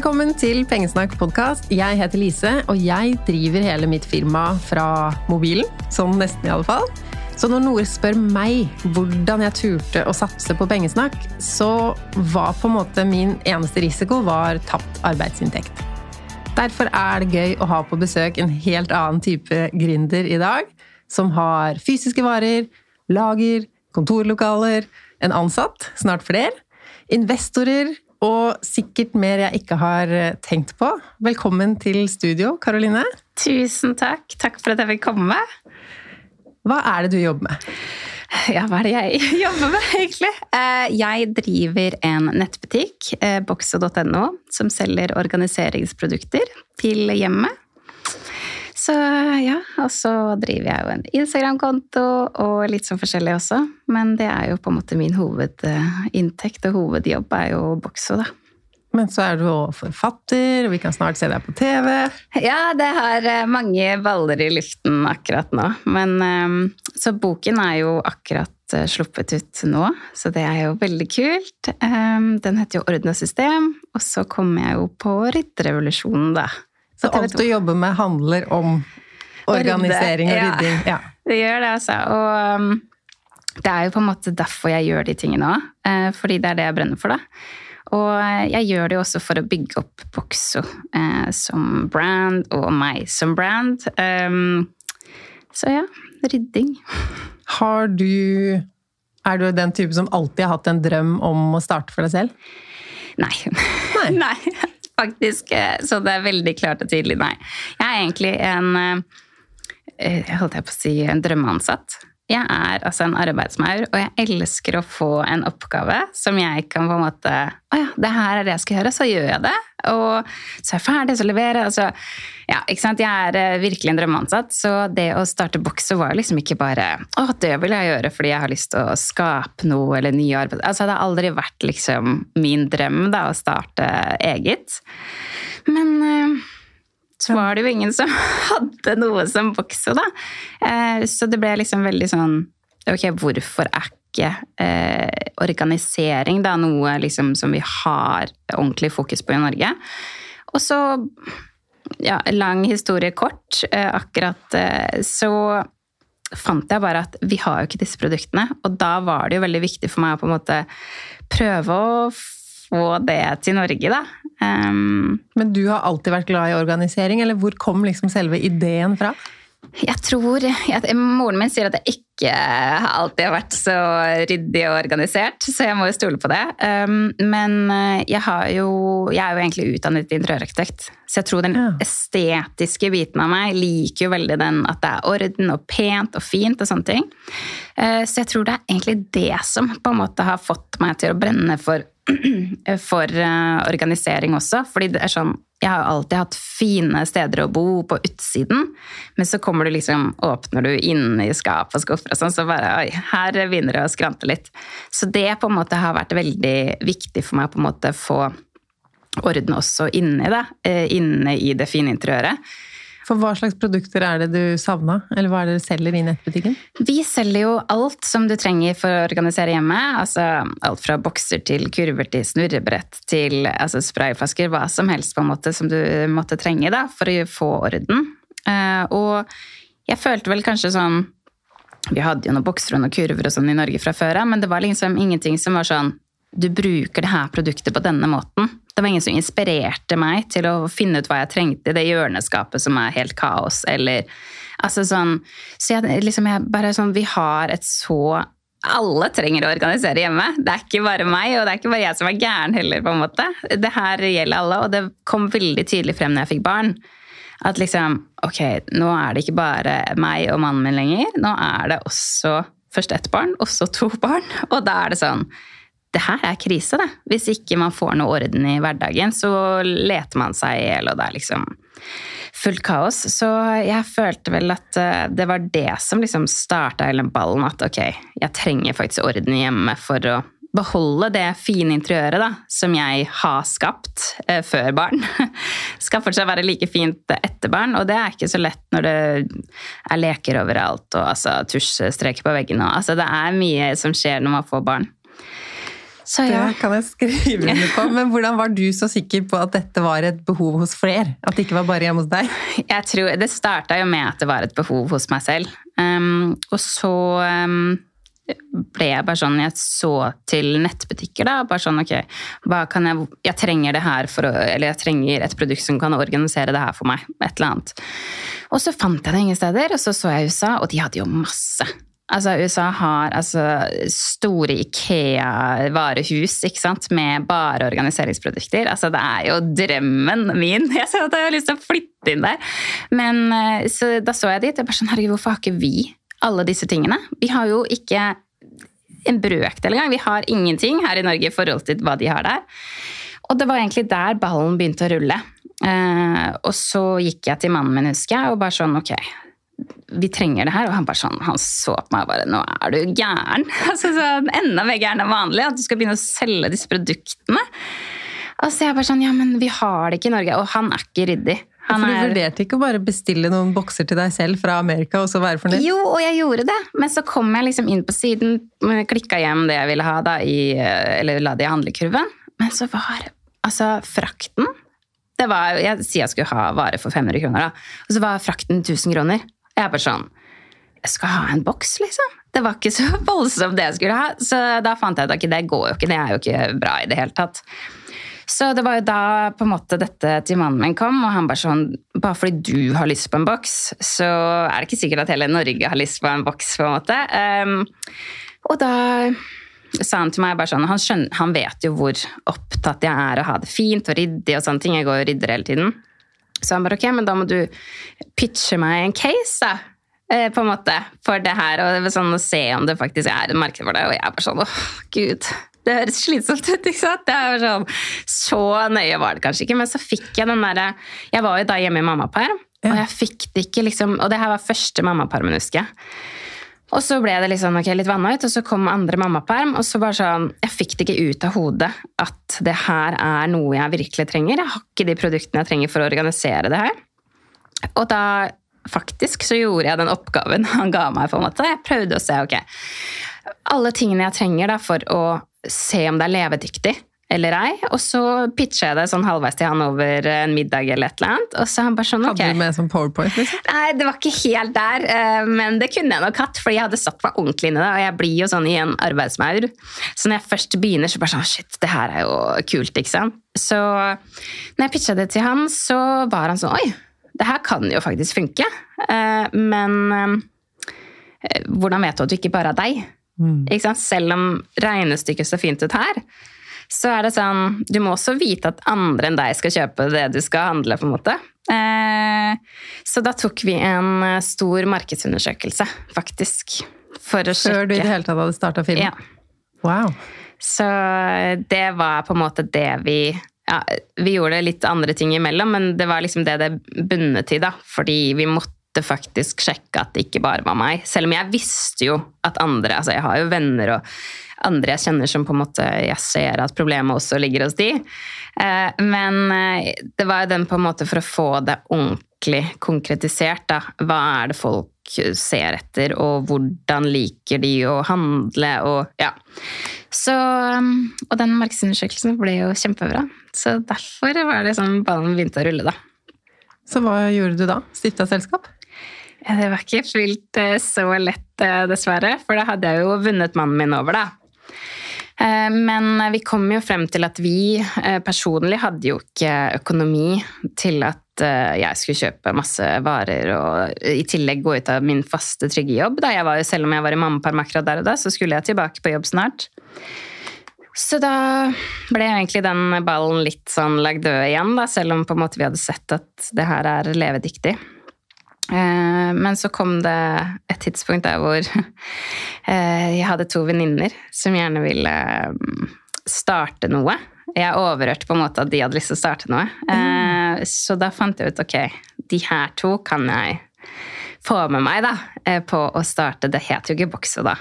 Velkommen til Pengesnakk podkast. Jeg heter Lise, og jeg driver hele mitt firma fra mobilen. Sånn nesten, i alle fall. Så når noen spør meg hvordan jeg turte å satse på pengesnakk, så var på en måte min eneste risiko var tapt arbeidsinntekt. Derfor er det gøy å ha på besøk en helt annen type gründer i dag, som har fysiske varer, lager, kontorlokaler, en ansatt, snart flere, investorer og sikkert mer jeg ikke har eh, tenkt på. Velkommen til studio, Karoline. Tusen takk. Takk for at jeg fikk komme. Hva er det du jobber med? Ja, hva er det jeg jobber med, egentlig? Eh, jeg driver en nettbutikk, bokse.no, som selger organiseringsprodukter til hjemmet. Så ja, og så driver jeg jo en Instagram-konto og litt sånn forskjellig også. Men det er jo på en måte min hovedinntekt og hovedjobb er jo bokso, da. Men så er du òg forfatter, og vi kan snart se deg på TV. Ja, det har eh, mange baller i luften akkurat nå. Men ehm, Så boken er jo akkurat eh, sluppet ut nå, så det er jo veldig kult. Ehm, den heter jo Orden og system, og så kommer jeg jo på Rytterrevolusjonen, da. Så alt du jobber med, handler om organisering og rydding? Ja. Det gjør det, altså. Og um, det er jo på en måte derfor jeg gjør de tingene òg. Eh, fordi det er det jeg brenner for, da. Og jeg gjør det jo også for å bygge opp Boxo eh, som brand, og meg som brand. Um, så ja, rydding. Har du Er du den type som alltid har hatt en drøm om å starte for deg selv? Nei. Nei. Nei faktisk. Eh, så det er veldig klart og tydelig nei. Jeg er egentlig en jeg eh, holdt jeg på å si en drømmeansatt. Jeg er altså en arbeidsmaur, og jeg elsker å få en oppgave som jeg kan på en måte Å ja, det her er det jeg skal gjøre, så gjør jeg det. Og så er jeg ferdig, så leverer jeg. Altså, ja, ikke sant? Jeg er eh, virkelig en drømmeansatt, så det å starte Boxer var liksom ikke bare Å, det vil jeg gjøre fordi jeg har lyst til å skape noe eller nye arbeid... Altså, det har aldri vært liksom min drøm da, å starte eget. Men uh, så var det jo ingen som hadde noe som Boxo, da. Eh, så det ble liksom veldig sånn Ok, hvorfor er ikke eh, organisering da noe liksom som vi har ordentlig fokus på i Norge? Og så ja, lang historie kort. Eh, akkurat så fant jeg bare at vi har jo ikke disse produktene. Og da var det jo veldig viktig for meg å på en måte prøve å få det til Norge, da. Um, Men du har alltid vært glad i organisering, eller hvor kom liksom selve ideen fra? Jeg tror at Moren min sier at jeg ikke alltid har vært så ryddig og organisert, så jeg må jo stole på det. Um, men eh, jeg, jo, jeg, er jo egentlig utdannet interiørarkitekt, så jeg tror den estetiske biten av meg liker jo veldig den at det er orden og pent og fint og sånne ting. Uh, så jeg tror det er egentlig det som på en måte har fått meg til å brenne for for uh, organisering også. fordi det er sånn Jeg har alltid hatt fine steder å bo på utsiden, men så kommer du liksom Åpner du inne i skap og skuffer og sånn, så bare Oi, her begynner det å skrante litt. Så det på en måte har vært veldig viktig for meg på en måte få orden også inni det. Uh, inne i det fine interiøret. For hva slags produkter er det du savna, eller hva er det dere selger i nettbutikken? Vi selger jo alt som du trenger for å organisere hjemme. Altså alt fra bokser til kurver til snurrebrett til altså sprayflasker. Hva som helst på en måte som du måtte trenge da, for å få orden. Uh, og jeg følte vel kanskje sånn Vi hadde jo noen bokser og noen kurver og sånn i Norge fra før av, men det var liksom ingenting som var sånn Du bruker det her produktet på denne måten. Det var ingen som inspirerte meg til å finne ut hva jeg trengte i det hjørneskapet som er helt kaos, eller altså sånn Så jeg, liksom, jeg bare sånn Vi har et så alle trenger å organisere hjemme. Det er ikke bare meg, og det er ikke bare jeg som er gæren heller. på en måte. Det her gjelder alle, og det kom veldig tydelig frem når jeg fikk barn. At liksom, ok, nå er det ikke bare meg og mannen min lenger. Nå er det også først ett barn, også to barn. Og da er det sånn det her er krise, det. Hvis ikke man får noe orden i hverdagen, så leter man seg i hjel, og det er liksom fullt kaos. Så jeg følte vel at eh, det var det som liksom starta hele ballen. At ok, jeg trenger faktisk orden hjemme for å beholde det fine interiøret da, som jeg har skapt eh, før barn. Skal fortsatt være like fint etter barn, og det er ikke så lett når det er leker overalt og altså, tusjstreker på veggene. Altså, det er mye som skjer når man får barn. Så ja. Det kan jeg skrive under på. Men hvordan var du så sikker på at dette var et behov hos flere? At det ikke var bare hjemme hos deg? Jeg tror, Det starta jo med at det var et behov hos meg selv. Um, og så um, ble jeg bare sånn Jeg så til nettbutikker, da. Bare sånn ok, hva kan jeg Jeg trenger det her for å Eller jeg trenger et produkt som kan organisere det her for meg. Et eller annet. Og så fant jeg det ingen steder, og så så jeg USA, og de hadde jo masse. Altså, USA har altså, store Ikea-varehus ikke sant? med bare organiseringsprodukter. Altså, det er jo drømmen min. Jeg ser at jeg har lyst til å flytte inn der. Men eh, så, da så jeg dit. Jeg bare sånn, herregud, Hvorfor har ikke vi alle disse tingene? Vi har jo ikke en brøkdel engang. Vi har ingenting her i Norge i forhold til hva de har der. Og det var egentlig der ballen begynte å rulle. Eh, og så gikk jeg til mannen min, husker jeg, og bare sånn ok, vi trenger det her. Og han bare sånn, han så på meg og bare Nå er du gæren! Altså, sånn, enda mer gæren enn vanlig. At du skal begynne å selge disse produktene. Og så jeg bare sånn Ja, men vi har det ikke i Norge. Og han er ikke ryddig. Han For du vurderte ikke å bare bestille noen bokser til deg selv fra Amerika og så være fornøyd? Jo, og jeg gjorde det. Men så kom jeg liksom inn på siden, klikka hjem det jeg ville ha, da, i, eller la det i handlekurven. Men så var altså frakten det var, Jeg sier jeg skulle ha vare for 500 kroner, da. Og så var frakten 1000 kroner. Jeg er bare sånn Jeg skal ha en boks, liksom. Det var ikke så voldsomt det jeg skulle ha. Så da fant jeg ut at det går jo ikke. Det er jo ikke bra i det hele tatt. Så det var jo da på en måte dette til mannen min kom, og han bare sånn Bare fordi du har lyst på en boks, så er det ikke sikkert at hele Norge har lyst på en boks, på en måte. Um, og da sa han til meg bare sånn han, skjønner, han vet jo hvor opptatt jeg er å ha det fint og ryddig og sånne ting. Jeg går og rydder hele tiden. Så han bare ok, men da må du pitche meg en case, da. Eh, på en måte, for det her, og det sånn se om det faktisk er et marked for det. Og jeg er bare sånn åh, gud. Det høres slitsomt ut, ikke sant? Det er sånn, så nøye var det kanskje ikke, men så fikk jeg den derre Jeg var jo da hjemme i mammaperm, og jeg fikk det ikke liksom Og det her var første mammapermen, husker jeg. Og så ble det liksom, okay, litt vanna ut, og så kom andre mammaperm. Og så bare sånn Jeg fikk det ikke ut av hodet at det her er noe jeg virkelig trenger. Jeg har ikke de produktene jeg trenger for å organisere det her. Og da faktisk så gjorde jeg den oppgaven han ga meg. på en måte. Jeg prøvde å se ok, alle tingene jeg trenger da, for å se om det er levedyktig eller ei. Og så pitcha jeg det sånn halvveis til han over en middag eller et eller annet. Og så han bare sånn, ok. Hadde du med sånn powerpoint? liksom? Nei, det var ikke helt der. eh, Men det kunne jeg nok hatt, fordi jeg hadde satt meg ordentlig inn i det. Og jeg blir jo sånn i en arbeidsmaur. Så når jeg først begynner, så bare sånn Shit, det her er jo kult, ikke sant. Så når jeg pitcha det til han, så var han sånn Oi, det her kan jo faktisk funke. Eh, Men eh, hvordan vet du at du ikke bare er deg? Sant? Selv om regnestykket ser fint ut her, så er det sånn Du må også vite at andre enn deg skal kjøpe det du skal handle, på en måte. Eh, så da tok vi en eh, stor markedsundersøkelse, faktisk. For å sjekke Før du i det hele tatt hadde starta filmen? Ja. Wow. Så det var på en måte det vi ja, Vi gjorde litt andre ting imellom, men det var liksom det det bundet i, da. Fordi vi måtte faktisk sjekke at det ikke bare var meg. Selv om jeg visste jo at andre Altså, jeg har jo venner og andre jeg kjenner som på en måte jeg ser at problemet også ligger hos de. Eh, Men eh, det var jo den på en måte for å få det ordentlig konkretisert. Da. Hva er det folk ser etter, og hvordan liker de å handle? Og, ja. Så, um, og den markedsundersøkelsen ble jo kjempebra. Så derfor var det sånn ballen begynte å rulle, da. Så hva gjorde du da? Stifta selskap? Ja, Det var ikke fullt eh, så lett, eh, dessverre. For da hadde jeg jo vunnet mannen min over, da. Eh, Men vi kom jo frem til at vi eh, personlig hadde jo ikke økonomi til at eh, jeg skulle kjøpe masse varer og i tillegg gå ut av min faste, trygge jobb. Da jeg var selv om jeg var i mammaperm akkurat der og da, så skulle jeg tilbake på jobb snart. Så da ble egentlig den ballen litt sånn lagd død igjen, da, selv om på en måte vi hadde sett at det her er levedyktig. Men så kom det et tidspunkt der hvor eh, jeg hadde to venninner som gjerne ville mm, starte noe. Jeg overhørte på en måte at de hadde lyst til å starte noe. Mm. Så da fant jeg ut ok, de her to kan jeg få med meg da, eh, på å starte Det het jo ikke Bokso da.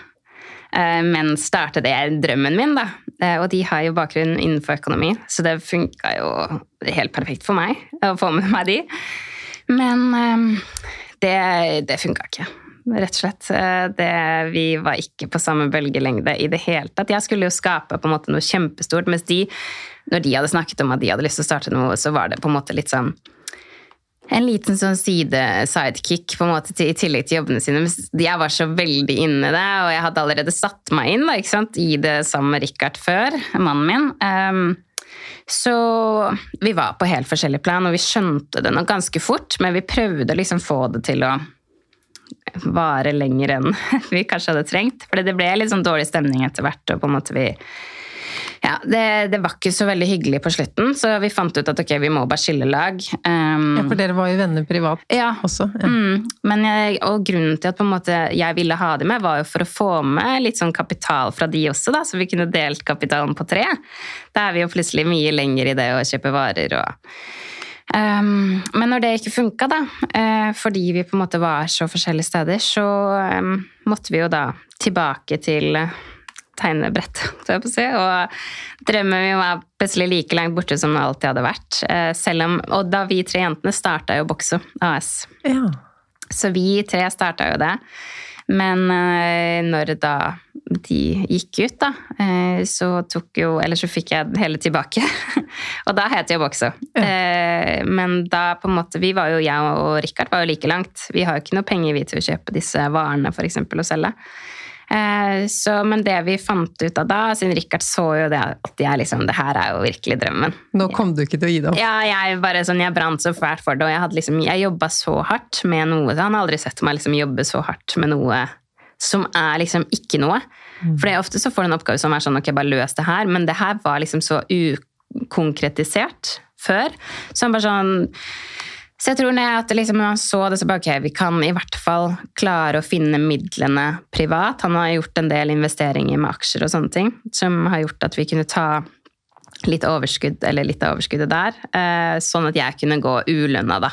Eh, Men starte det drømmen min, da. Eh, Og de har jo bakgrunn innenfor økonomi, så det funka jo helt perfekt for meg å få med meg de. Men eh, det, det funka ikke. Rett og slett. Eh, det, vi var ikke på samme bølgelengde i det hele tatt. Jeg skulle jo skape på en måte noe kjempestort, mens de, når de hadde snakket om at de hadde lyst til å starte noe, så var det på en måte litt sånn en liten sånn side-sidekick på en måte til, i tillegg til jobbene sine. Jeg var så veldig inne i det, og jeg hadde allerede satt meg inn da, i det sammen med Richard før, mannen min. Um, så vi var på helt forskjellig plan, og vi skjønte det nok ganske fort, men vi prøvde å liksom få det til å vare lenger enn vi kanskje hadde trengt. For det ble litt sånn dårlig stemning etter hvert, og på en måte vi ja, det, det, var ikke så veldig hyggelig på slutten, så vi fant ut at ok, vi må bare skille lag. Um, ja, For dere var jo venner privat ja, også? Ja. Mm, men jeg, og grunnen til at på en måte jeg ville ha dem med, var jo for å få med litt sånn kapital fra de også, da, så vi kunne delt kapitalen på tre. Da er vi jo plutselig mye lenger i det å kjøpe varer og um, Men når det ikke funka, da, uh, fordi vi på en måte var så forskjellige steder, så um, måtte vi jo da tilbake til tegnebrett. Så jeg på si. Og drømmen min var plutselig like langt borte som den alltid hadde vært. Uh, selv om, og da vi tre jentene starta jo Bokso AS. Ja. Så vi tre starta jo det. Men eh, når da de gikk ut, da, eh, så tok jo Eller så fikk jeg hele tilbake. og da het jeg Bokso. Ja. Men da på en måte Vi var jo, jeg og Richard var jo like langt. Vi har jo ikke noe penger vi til å kjøpe disse varene for eksempel, og selge. Eh, så, men det vi fant ut av da, siden Richard så jo det at jeg liksom, det her er jo virkelig drømmen. Nå kom du ikke til å gi deg opp? Ja, jeg bare sånn, jeg brant så fælt for det. Og jeg, hadde liksom, jeg jobba så hardt med noe. Så han har aldri sett meg liksom jobbe så hardt med noe som er liksom ikke noe. For det er ofte så får du en oppgave som er sånn ok, bare løs det her. Men det her var liksom så ukonkretisert før. Så han bare sånn så jeg tror at liksom, når han så det, så bare ok, vi kan i hvert fall klare å finne midlene privat. Han har gjort en del investeringer med aksjer og sånne ting, som har gjort at vi kunne ta litt overskudd, eller litt av overskuddet der, eh, sånn at jeg kunne gå ulønna, da.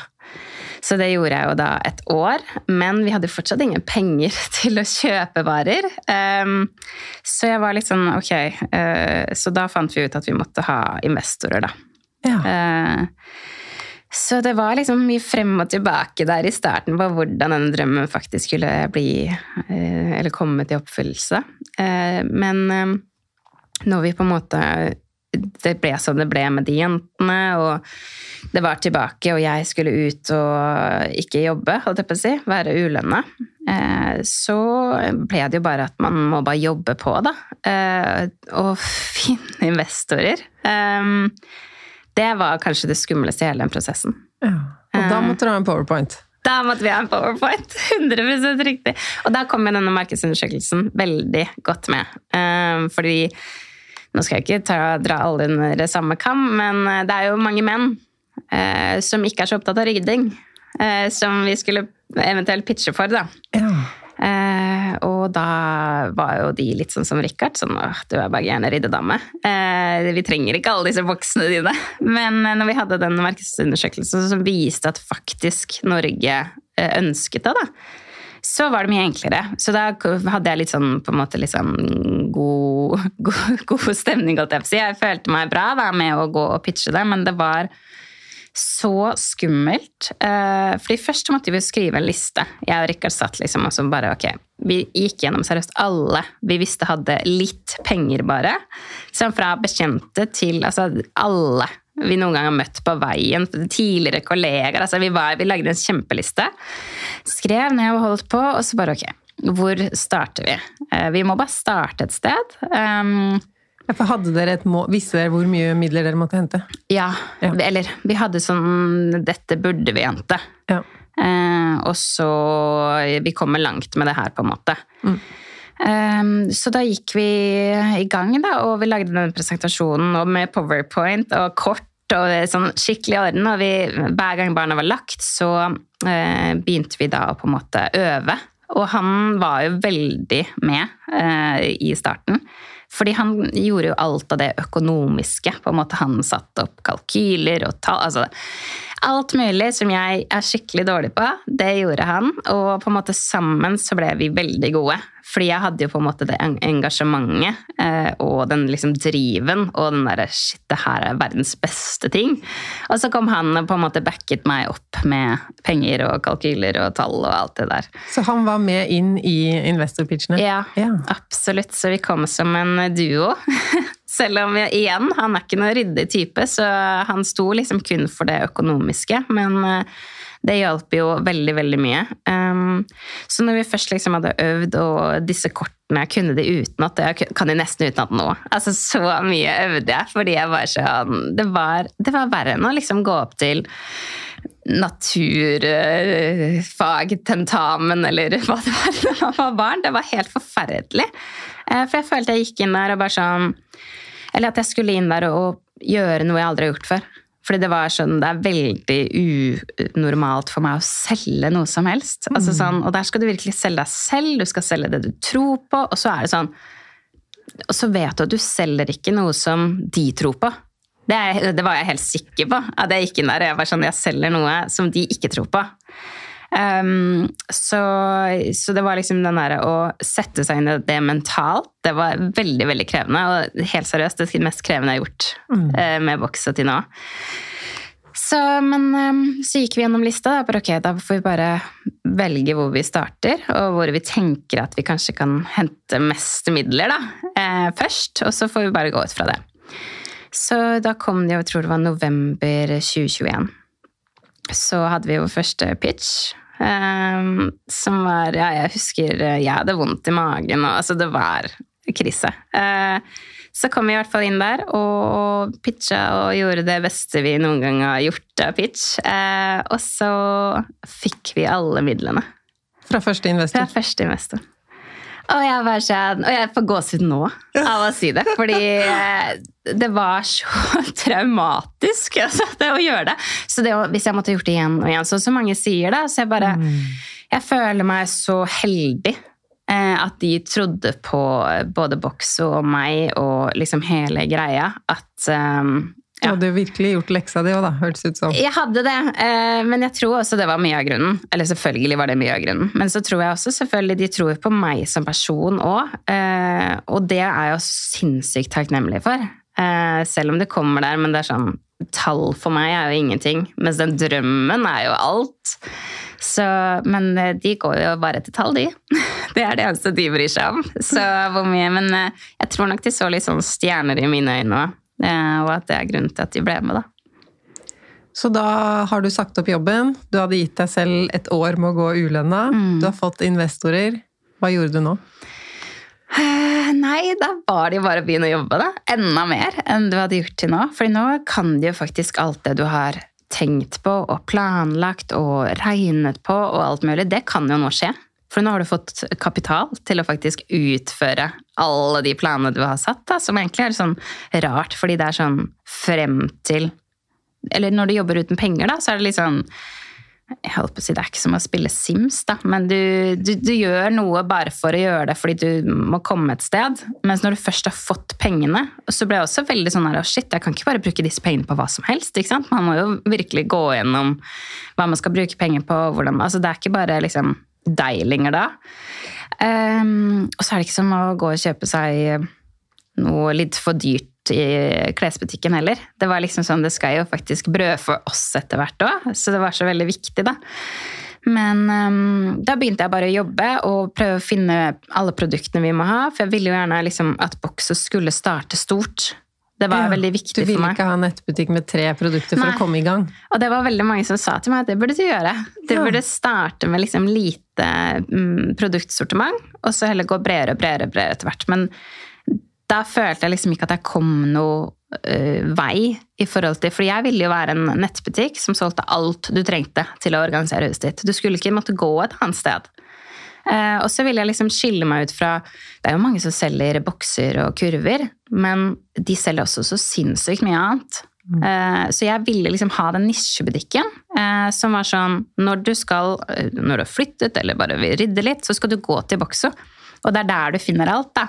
Så det gjorde jeg jo da et år, men vi hadde fortsatt ingen penger til å kjøpe varer. Um, så jeg var litt sånn ok, uh, så da fant vi ut at vi måtte ha investorer, da. Ja. Så det var liksom mye frem og tilbake der i starten på hvordan denne drømmen faktisk skulle bli eh, Eller komme til oppfyllelse. Eh, men eh, når vi på en måte Det ble som det ble med de jentene, og det var tilbake, og jeg skulle ut og ikke jobbe, holdt jeg på å si, være ulønna, så ble det jo bare at man må bare jobbe på, da. Og finne investorer. Det var kanskje det skumleste i hele den prosessen. Ja. Og da måtte du ha en powerpoint? Da måtte vi ha en powerpoint. 100 riktig. Og da kom denne markedsundersøkelsen veldig godt med. Eh, fordi Nå skal jeg ikke ta, dra alle under samme kam, men eh, det er jo mange menn eh, som ikke er så opptatt av rydding. som vi skulle eventuelt pitche for, da. Ja. Eh, og da var jo de litt sånn som Richard, sånn at du er bare gjerne riddedame. Eh, vi trenger ikke alle disse boksene dine. Men eh, når vi hadde den markedsundersøkelsen som viste at faktisk Norge eh, ønsket det, da, så var det mye enklere. Så da hadde jeg litt sånn, på en måte litt sånn god, god, god stemning, holdt jeg Jeg følte meg bra da, med å gå og pitche det, men det var så skummelt. Uh, fordi først måtte vi skrive en liste. Jeg og Rikard satt liksom og så bare ok, Vi gikk gjennom seriøst alle vi visste hadde litt penger, bare. Sånn fra bekjente til altså alle vi noen gang har møtt på veien. Tidligere kollegaer. altså Vi, var, vi lagde en kjempeliste. Skrev ned og holdt på, og så bare ok, hvor starter vi? Uh, vi må bare starte et sted. Um, hadde dere et mål, Visste dere hvor mye midler dere måtte hente? Ja. ja. Eller vi hadde sånn Dette burde vi hente. Ja. Eh, og så Vi kommer langt med det her, på en måte. Mm. Um, så da gikk vi i gang, da, og vi lagde den presentasjonen med powerpoint og kort og sånn skikkelig orden. Og vi, hver gang barna var lagt, så uh, begynte vi da å på en måte øve. Og han var jo veldig med uh, i starten. Fordi han gjorde jo alt av det økonomiske. på en måte Han satte opp kalkyler og tall. altså Alt mulig som jeg er skikkelig dårlig på, det gjorde han. Og på en måte sammen så ble vi veldig gode. Fordi jeg hadde jo på en måte det engasjementet eh, og den liksom driven og den derre Shit, det her er verdens beste ting. Og så kom han og på en måte backet meg opp med penger og kalkyler og tall og alt det der. Så han var med inn i investorpitchene? Ja, ja. absolutt. Så vi kom som en duo. Selv om jeg, igjen, han er ikke noen ryddig type, så han sto liksom kun for det økonomiske. Men uh, det hjalp jo veldig, veldig mye. Um, så når vi først liksom hadde øvd, og disse kortene kunne de utenat Jeg kan de nesten utenat nå. Altså, så mye øvde jeg, fordi jeg var sånn Det var, det var verre enn å liksom gå opp til naturfagtentamen, eller hva det var da man var barn. Det var helt forferdelig. Uh, for jeg følte jeg gikk inn der og bare sånn Eller at jeg skulle inn der og gjøre noe jeg aldri har gjort før. Fordi det var sånn, det er veldig unormalt for meg å selge noe som helst. Altså mm. sånn, og der skal du virkelig selge deg selv, du skal selge det du tror på. Og så er det sånn Og så vet du at du selger ikke noe som de tror på. Det, er, det var jeg helt sikker på. At jeg gikk inn der og jeg var sånn, jeg selger noe som de ikke tror på. Um, så, så, det var liksom den derre å sette seg inn i det mentalt, det var veldig veldig krevende. Og helt seriøst det mest krevende jeg har gjort mm. uh, med boksa til nå. Så, men um, så gikk vi gjennom lista. Da, ok, da får vi bare velge hvor vi starter, og hvor vi tenker at vi kanskje kan hente mest midler da, uh, først. Og så får vi bare gå ut fra det. Så da kom det, jeg tror det var november 2021 så hadde vi jo første pitch. Um, som var Ja, jeg husker eh, jeg hadde vondt i magen, og altså, det var krise. Uh, så kom vi i hvert fall inn der og pitcha og gjorde det beste vi noen gang har gjort av pitch. Uh, og så fikk vi alle midlene. Fra første investor? Fra første investor. Og jeg, bare sånn, og jeg får gåsehud nå av å si det. Fordi eh, det var så traumatisk altså, det å gjøre det. Så det, hvis jeg måtte gjort det igjen og igjen, så så mange sier det, så jeg bare mm. Jeg føler meg så heldig eh, at de trodde på både Box og meg og liksom hele greia. At um, ja. Du hadde virkelig gjort leksa di òg, da, hørtes ut som. Jeg hadde det, eh, men jeg tror også det var mye av grunnen. Eller selvfølgelig var det mye av grunnen. Men så tror jeg også selvfølgelig de tror på meg som person òg. Eh, og det er jeg jo sinnssykt takknemlig for. Eh, selv om det kommer der, men det er sånn Tall for meg er jo ingenting. Mens den drømmen er jo alt. Så, men de går jo bare etter tall, de. Det er det eneste de bryr seg om. Så hvor mye Men jeg tror nok de så litt sånn stjerner i mine øyne òg. Eh, og at det er grunnen til at de ble med, da. Så da har du sagt opp jobben, du hadde gitt deg selv et år med å gå ulønna, mm. du har fått investorer. Hva gjorde du nå? Eh, nei, da var det jo bare å begynne å jobbe, da. Enda mer enn du hadde gjort til nå. For nå kan du jo faktisk alt det du har tenkt på og planlagt og regnet på og alt mulig, det kan jo nå skje. For nå har du fått kapital til å faktisk utføre alle de planene du har satt, da, som egentlig er sånn rart, fordi det er sånn frem til Eller når du jobber uten penger, da, så er det litt sånn jeg holdt på å si Det er ikke som å spille Sims, da, men du, du, du, gjør noe bare for å gjøre det fordi du må komme et sted. Mens når du først har fått pengene, så ble jeg også veldig sånn her, shit, jeg kan ikke bare bruke disse pengene på hva som helst. ikke sant? Man må jo virkelig gå gjennom hva man skal bruke penger på. Hvordan, altså Det er ikke bare liksom deg lenger da. Um, og så er det ikke som å gå og kjøpe seg noe litt for dyrt i klesbutikken heller. Det var liksom sånn, det skal jo faktisk brødfø oss etter hvert òg, så det var så veldig viktig, da. Men um, da begynte jeg bare å jobbe og prøve å finne alle produktene vi må ha. For jeg ville jo gjerne liksom, at bokset skulle starte stort. Det var ja, veldig viktig for meg. Du ville ikke ha nettbutikk med tre produkter for å komme i gang? Og det var veldig mange som sa til meg at det burde du gjøre. Du ja. burde starte med liksom lite mm, produktsortiment, og så heller gå bredere og bredere, bredere etter hvert. Men da følte jeg liksom ikke at jeg kom noe uh, vei i forhold til For jeg ville jo være en nettbutikk som solgte alt du trengte til å organisere huset ditt. Du skulle ikke måtte gå et annet sted. Uh, og så ville jeg liksom skille meg ut fra Det er jo mange som selger bokser og kurver, men de selger også så sinnssykt mye annet. Mm. Uh, så jeg ville liksom ha den nisjebutikken uh, som var sånn Når du skal, når du har flyttet eller bare vil rydde litt, så skal du gå til Boxo. Og det er der du finner alt, da.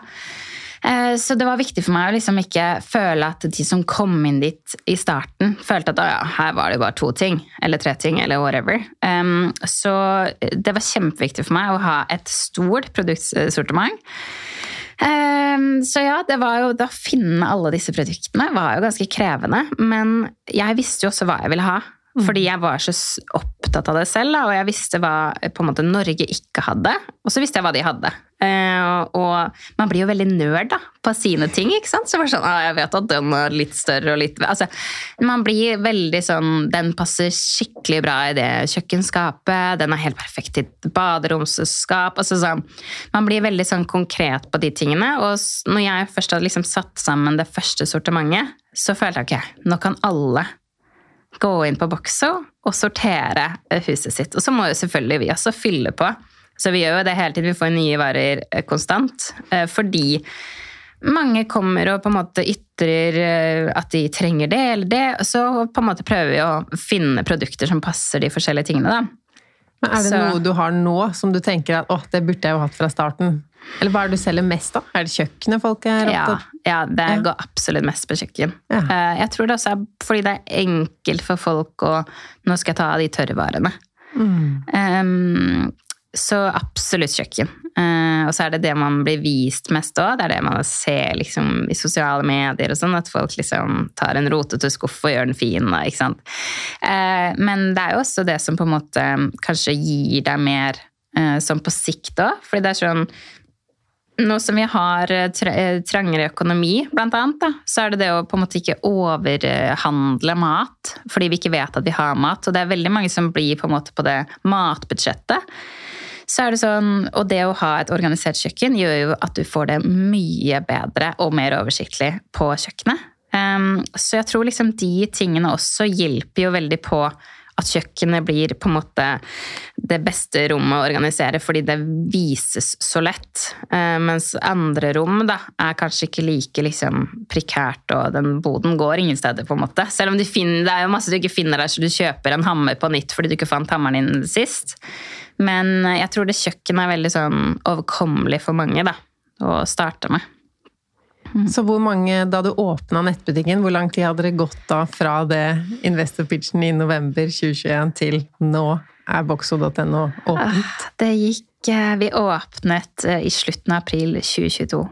Eh, Så det var viktig for meg å liksom ikke føle at de som kom inn dit i starten, følte at «Å ja, her var det bare to ting, eller tre ting, eller whatever. Um, Så det var kjempeviktig for meg å ha et stort produktsortiment. Um, Så ja, det var jo, da å finne alle disse produktene var jo ganske krevende. Men jeg visste jo også hva jeg ville ha. Fordi jeg var så opptatt av det selv, og jeg visste hva måte Norge ikke hadde. Og så visste jeg hva de hadde. Eh, og man blir jo veldig nerd på sine ting. ikke sant? Så det var sånn, ah, jeg vet at den er litt større og litt altså, Man blir veldig sånn Den passer skikkelig bra i det kjøkkenskapet. Den er helt perfekt et baderomsskap. altså sånn, Man blir veldig sånn konkret på de tingene. Og når jeg først hadde liksom satt sammen det første sortimentet, så følte jeg ok, nå kan alle gå inn på Boxo og sortere huset sitt. Og så må jo selvfølgelig vi også fylle på. Så vi gjør jo det hele tiden. Vi får nye varer eh, konstant. eh, Fordi mange kommer og på en måte ytrer eh, at de trenger det eller det. og Så på en måte prøver vi å finne produkter som passer de forskjellige tingene. da. Men er det Så- noe du har nå som du tenker at åh, det burde jeg jo hatt fra starten? Eller hva er det du selger mest av? Er det kjøkkenet folk er opptatt opptatt ja, det Ja. går absolutt mest på kjøkken. Ja. Eh, Jeg tror det også er fordi det er enkelt for folk å Nå skal jeg ta av de tørrvarene. Mm. Um, så absolutt kjøkken. Eh, og så er det det man blir vist mest òg. Det er det man ser liksom, i sosiale medier og sånn, at folk liksom tar en rotete skuff og gjør den fin. Ikke sant? Eh, men det er jo også det som på en måte kanskje gir deg mer eh, sånn på sikt òg. Fordi det er sånn nå som vi har tra- trangere økonomi, blant annet, da, så er det det å på en måte ikke overhandle mat, fordi vi ikke vet at vi har mat. Og det er veldig mange som blir på en måte på det matbudsjettet. Så er det sånn, Og det å ha et organisert kjøkken gjør jo at du får det mye bedre og mer oversiktlig på kjøkkenet. Um, så jeg tror liksom de tingene også hjelper jo veldig på at kjøkkenet blir på en måte det beste rommet å organisere, fordi det vises så lett. Eh, mens andre rom da, er kanskje ikke like liksom, prekært, og den boden går ingen steder. på en måte. Selv om finner, det er jo masse du ikke finner der, så du kjøper en hammer på nytt fordi du ikke fant hammeren din sist. Men eh, jeg tror det kjøkkenet er veldig sånn overkommelig for mange da, å starte med. Så hvor mange, da du åpna nettbutikken, hvor lang tid hadde det gått da fra det investor-pitchen i november 2021 til nå er boxo.no åpent? Det gikk eh, Vi åpnet eh, i slutten av april 2022.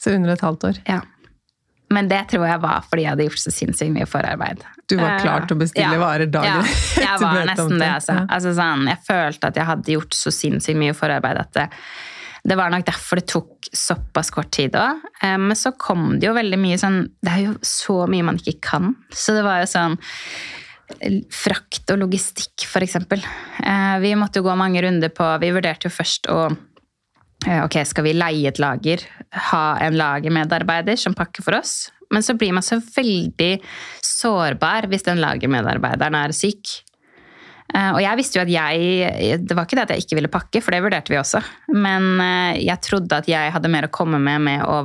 Så under et halvt år. Ja. Men det tror jeg var fordi jeg hadde gjort så sinnssykt mye forarbeid. Du var klar til å bestille Ja. varer dagen ja, jeg var nesten det. det. Altså. Ja. Altså, sånn, jeg følte at jeg hadde gjort så sinnssykt mye forarbeid at det, det var nok derfor det tok såpass kort tid òg. Men så kom det jo veldig mye sånn Det er jo så mye man ikke kan. Så det var jo sånn Frakt og logistikk, eksempel. Eh, Vi måtte jo gå mange runder på Vi vurderte jo først å eh, Ok, skal vi leie et lager? Ha en lagermedarbeider som pakker for oss? Men så blir man så veldig sårbar hvis den lagermedarbeideren er syk. Eh, Og jeg visste jo at jeg Det var ikke det at jeg ikke ville pakke, for det vurderte vi også. Men eh, jeg trodde at jeg hadde mer å komme med med å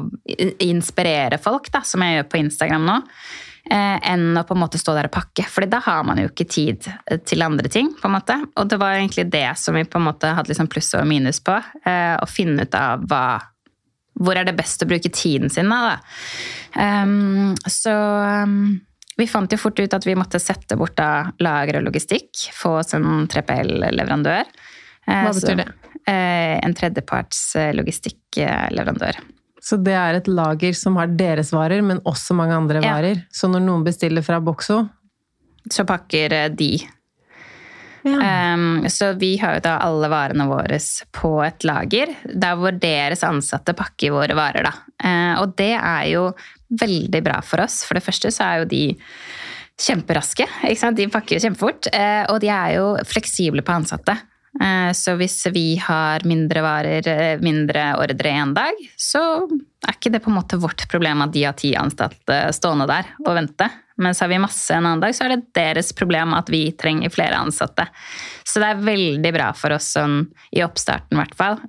inspirere folk, da, som jeg gjør på Instagram nå, eh, enn å på en måte stå der og pakke. For da har man jo ikke tid til andre ting. på en måte. Og det var egentlig det som vi på en måte hadde liksom pluss og minus på. Å finne ut av hva hvor er det best å bruke tiden sin da? da? Um, så um, vi fant jo fort ut at vi måtte sette bort da lager og logistikk. Få oss en 3PL-leverandør. Hva betyr det? En tredjeparts eh, logistikkleverandør. Så det er et lager som har deres varer, men også mange andre Ja. varer. Så når noen bestiller fra Boxo Så pakker eh, de. ja. Um, så vi har jo da alle varene våre på et lager, der hvor deres ansatte pakker våre varer. Da. Uh, og det er jo veldig bra for oss. For det første så er jo de kjemperaske. De pakker jo kjempefort. eh, og de er jo fleksible på ansatte. Eh, Så hvis vi har mindre varer, eh, mindre ordre en dag, så er ikke det på en måte vårt problem at de har ti ansatte stående der og vente. Mens har vi masse en annen dag, så er det deres problem at vi trenger flere ansatte. Så det er veldig bra for oss sånn, i oppstarten, i hvert fall,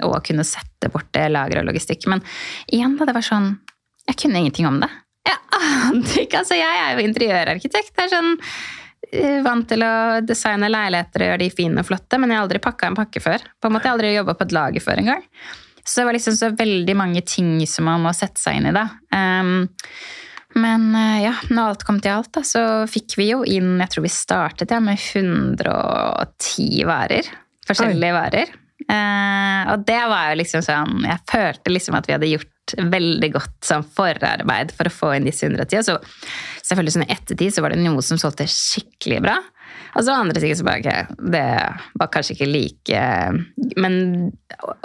å kunne sette bort det lageret og logistikk. Men igjen, da, det var sånn Jeg kunne ingenting om det. Jeg ante ikke. Altså, jeg er jo interiørarkitekt. Det er sånn eh, vant til å designe leiligheter og gjøre de fine og flotte, men jeg har aldri pakka en pakke før. På en måte Jeg har aldri jobba på et lager før engang. Så det var liksom så veldig mange ting som man må sette seg inn i, da. Um, men uh, ja, når alt kom til alt, da, så fikk vi jo inn Jeg tror vi startet ja, med 110 varer. Forskjellige Oi. varer. Uh, og det var jo liksom sånn Jeg følte liksom at vi hadde gjort veldig godt sånn forarbeid for å få inn disse 110. Og så selvfølgelig sånn i ettertid så var det noe som solgte skikkelig bra. Og så andre ting så bare okay, Det var kanskje ikke like Men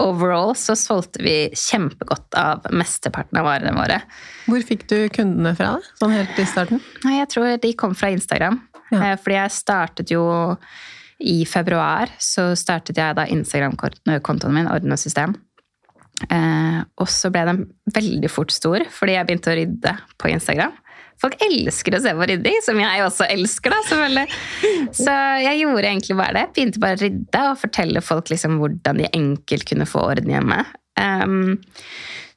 overall så solgte vi kjempegodt av mesteparten av varene våre. Hvor fikk du kundene fra, sånn helt i starten? Jeg tror de kom fra Instagram. Ja. Eh, fordi jeg startet jo i februar så startet jeg da Instagram-kontoen min, Ordne system. Eh, og så ble den veldig fort stor fordi jeg begynte å rydde på Instagram. Folk elsker å se på rydding, som jeg også elsker, da, selvfølgelig. Så jeg gjorde egentlig bare det. Begynte bare å rydde og fortelle folk liksom hvordan de enkelt kunne få orden hjemme. Um,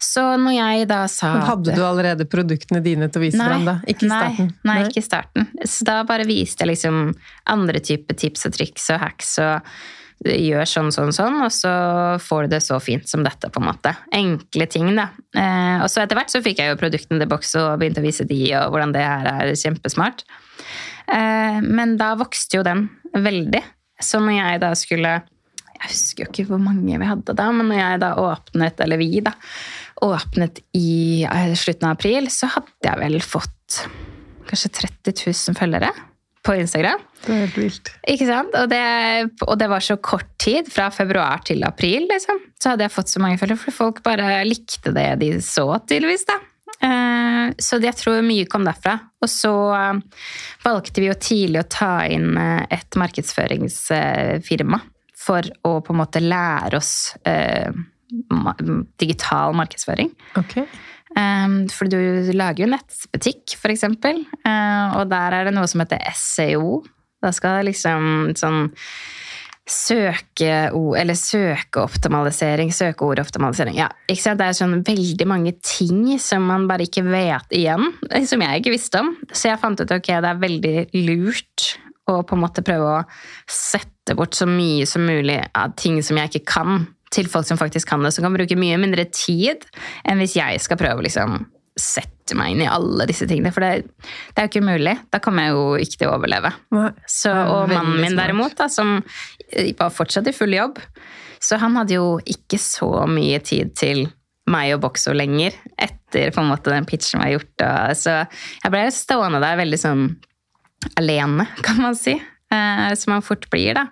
så når jeg da sa Men Hadde du allerede produktene dine til å vise fram, da? Ikke i starten? Nei, nei, ikke i starten. Så da bare viste jeg liksom andre typer tips og triks og hacks og gjør sånn, sånn, sånn, og så får du det så fint som dette, på en måte. Enkle ting, da. Eh, og så etter hvert så fikk jeg jo produktene til boks og begynte å vise de, og hvordan det her er kjempesmart. Eh, men da vokste jo den veldig. Så når jeg da skulle Jeg husker jo ikke hvor mange vi hadde da, men når jeg da åpnet, eller vi da, åpnet i eh, slutten av april, så hadde jeg vel fått kanskje 30 000 følgere på Instagram. Det er helt vilt. Ikke sant? Og det, og det, var så kort tid, fra februar til april, liksom. Så hadde jeg fått så mange følgere, for folk bare likte det de så, tydeligvis. da. Eh, så jeg tror mye kom derfra. Og så eh, valgte vi jo tidlig å ta inn eh, et markedsføringsfirma for å på en måte lære oss digital markedsføring. Okay. Um, for du lager jo nettbutikk, f.eks., uh, og der er det noe som heter SEO. Da skal det liksom sånn søke eller søkeoptimalisering, søkeordoptimalisering. Ja, ikke sant? Det er sånn veldig mange ting som man bare ikke vet igjen, som jeg ikke visste om. Så jeg fant ut ok, det er veldig lurt å på en måte prøve å sette bort så mye som mulig av ting som jeg ikke kan til folk som faktisk kan det, som kan bruke mye mindre tid enn hvis jeg skal prøve å liksom sette meg inn i alle disse tingene. For det, det er jo ikke mulig. Da kommer jeg jo ikke til å overleve. Så, og mannen min derimot, da, som var fortsatt i full jobb, så han hadde jo ikke så mye tid til meg og Boxo lenger etter på en måte den pitchen var gjort. Og, så jeg ble stående der veldig sånn alene, kan man si. Eh, som man fort blir, da.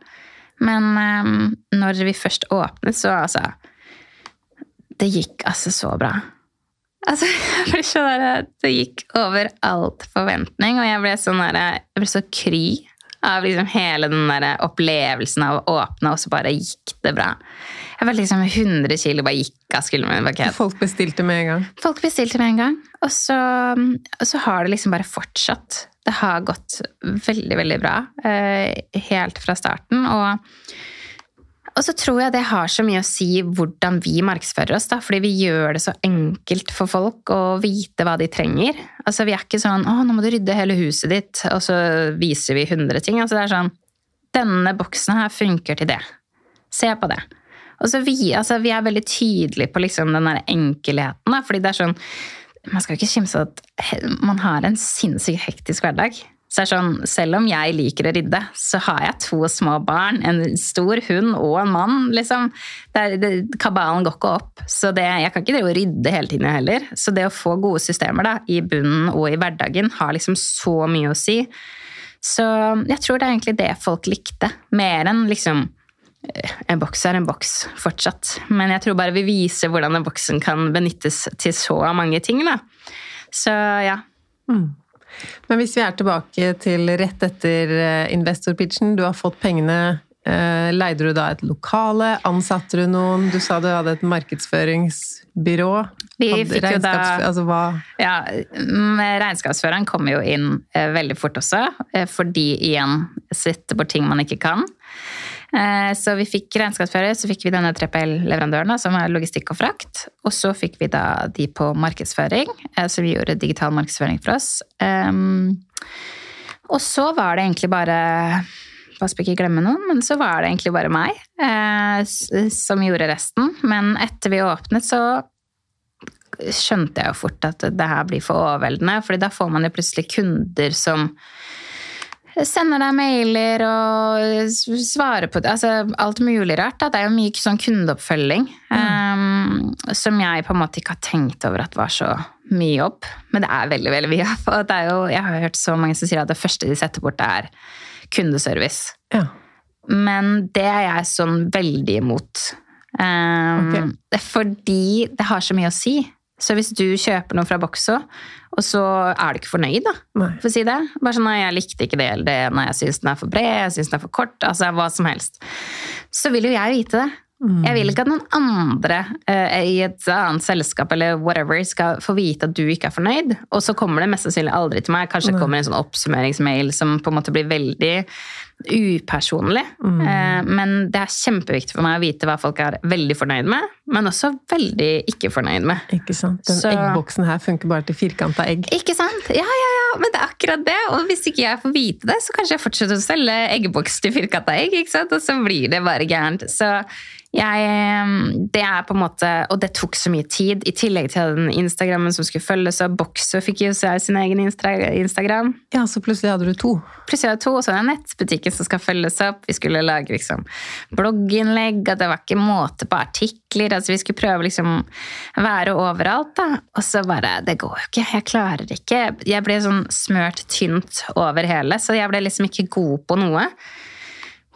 Men um, når vi først åpnet, så altså Det gikk altså så bra. Altså, jeg ble så der, Det gikk over alt forventning, og jeg ble, sånn der, jeg ble så kry av liksom hele den der opplevelsen av å åpne, og så bare gikk det bra. Jeg var liksom 100 kilo bare gikk av skulderen min. Folk bestilte med en gang? Folk bestilte med en gang. Og så, og så har det liksom bare fortsatt det har gått veldig, veldig bra eh, helt fra starten. Og, og, så tror jeg det har så mye å si hvordan vi markedsfører oss. Da, fordi vi gjør det så enkelt for folk å vite hva de trenger. Altså, Vi er ikke sånn 'Å, nå må du rydde hele huset ditt', og så viser vi 100 ting. Altså, det er sånn 'Denne boksen her funker til det. Se på det'. Og så vi, altså, vi er veldig tydelige på liksom den der enkelheten. Da, fordi det er sånn man skal ikke kimse at man har en sinnssykt hektisk hverdag. Så det er sånn, Selv om jeg liker å rydde, så har jeg to små barn, en stor hund og en mann. liksom. Det er, det, kabalen går ikke opp. Så det, jeg kan ikke drive og rydde hele tiden heller. Så det å få gode systemer da, i bunnen og i hverdagen har liksom så mye å si. Så jeg tror det er egentlig det folk likte, mer enn liksom en boks er en boks fortsatt. Men jeg tror bare vi viser hvordan den boksen kan benyttes til så mange ting. Da. Så ja. Mm. Men hvis vi er tilbake til rett etter eh, investorpitchen, du har fått pengene. Eh, leide du da et lokale? Ansatte du noen? Du sa du hadde et markedsføringsbyrå. Vi fikk jo da altså hva? Ja, regnskapsføreren kommer jo inn eh, veldig fort også, fordi igjen sitter på ting man ikke kan. Eh, så vi fikk regnskapsfører, så fikk vi denne 3PL-leverandøren, som er logistikk og frakt. Og så fikk vi da de på markedsføring, eh, så vi gjorde digital markedsføring for oss. Og så var det egentlig bare pass på ikke glemme noen, men så var det egentlig bare meg eh, som gjorde resten. Men etter vi åpnet, så skjønte jeg jo fort at det her blir for overveldende. fordi da får man jo plutselig kunder som sender deg mailer og svarer på. Altså alt mulig rart. Da. Det er jo mye sånn kundeoppfølging um, som jeg på en måte ikke har tenkt over at var så mye jobb. Men det er veldig, veldig mye jobb. Og det er jo, jeg har hørt så mange som sier at det første de setter bort, er kundeservice. Ja. Men det er jeg sånn veldig imot. Um, okay. Fordi det har så mye å si. Så hvis du kjøper noe fra Boxo, og så er du ikke fornøyd, da, Nei. for å si det. Bare sånn, nei, jeg likte ikke det eller det, nei, jeg syns den er for bred, jeg syns den er for kort, altså hva som helst. Så vil jo jeg vite det. Jeg vil ikke at noen andre uh, i et annet selskap eller whatever skal få vite at du ikke er fornøyd. Og så kommer det mest sannsynlig aldri til meg. Kanskje det kommer en sånn oppsummeringsmail som på en måte blir veldig upersonlig. Eh, men det er kjempeviktig for meg å vite hva folk er veldig fornøyd med, men også veldig ikke fornøyd med. Ikke sant? Den Så- eggboksen her funker bare til firkanta egg. Ikke sant? Ja, ja, ja, men det er akkurat det. Og hvis ikke jeg får vite det, så kanskje jeg fortsetter å selge eggboks til firkanta egg, ikke sant? Og så blir det bare gærent. Så jeg Det er på en måte Og det tok så mye tid. I tillegg til den Instagrammen som skulle følges opp. Boxer fikk jo sin egen Instagram. Ja, så plutselig hadde du to. Plutselig hadde jeg to, og så er det nettbutikken som skal følges opp. Vi skulle lage liksom blogginnlegg, og det var ikke måte på artikler. altså Vi skulle prøve liksom være overalt, da. Og så bare Det går jo ikke. Jeg klarer ikke. Jeg ble sånn smørt tynt over hele, så jeg ble liksom ikke god på noe.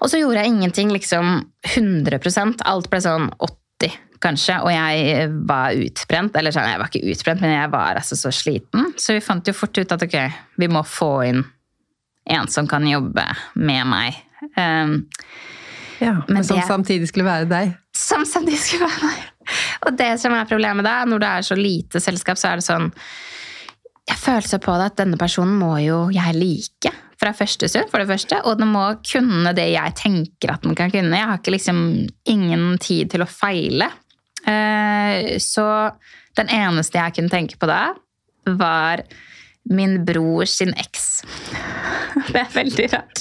Og så gjorde jeg ingenting liksom 100% Alt ble sånn 80 kanskje, og jeg var utbrent. Eller sånn, jeg var ikke utbrent, men jeg var altså så sliten. Så vi fant jo fort ut at ok, vi må få inn en som kan jobbe med meg. Um, Ja, Men som det- samtidig skulle være deg. som samtidig skulle være meg. Og det som er problemet da, når det er så lite selskap, så er det sånn Jeg føler så på det at denne personen må jo jeg like fra første stund, for det første. Og den må kunne det jeg tenker at den kan kunne. Jeg har ikke liksom ingen tid til å feile. Eh, Så den eneste jeg kunne tenke på da, var min bror sin eks. Det er veldig rart.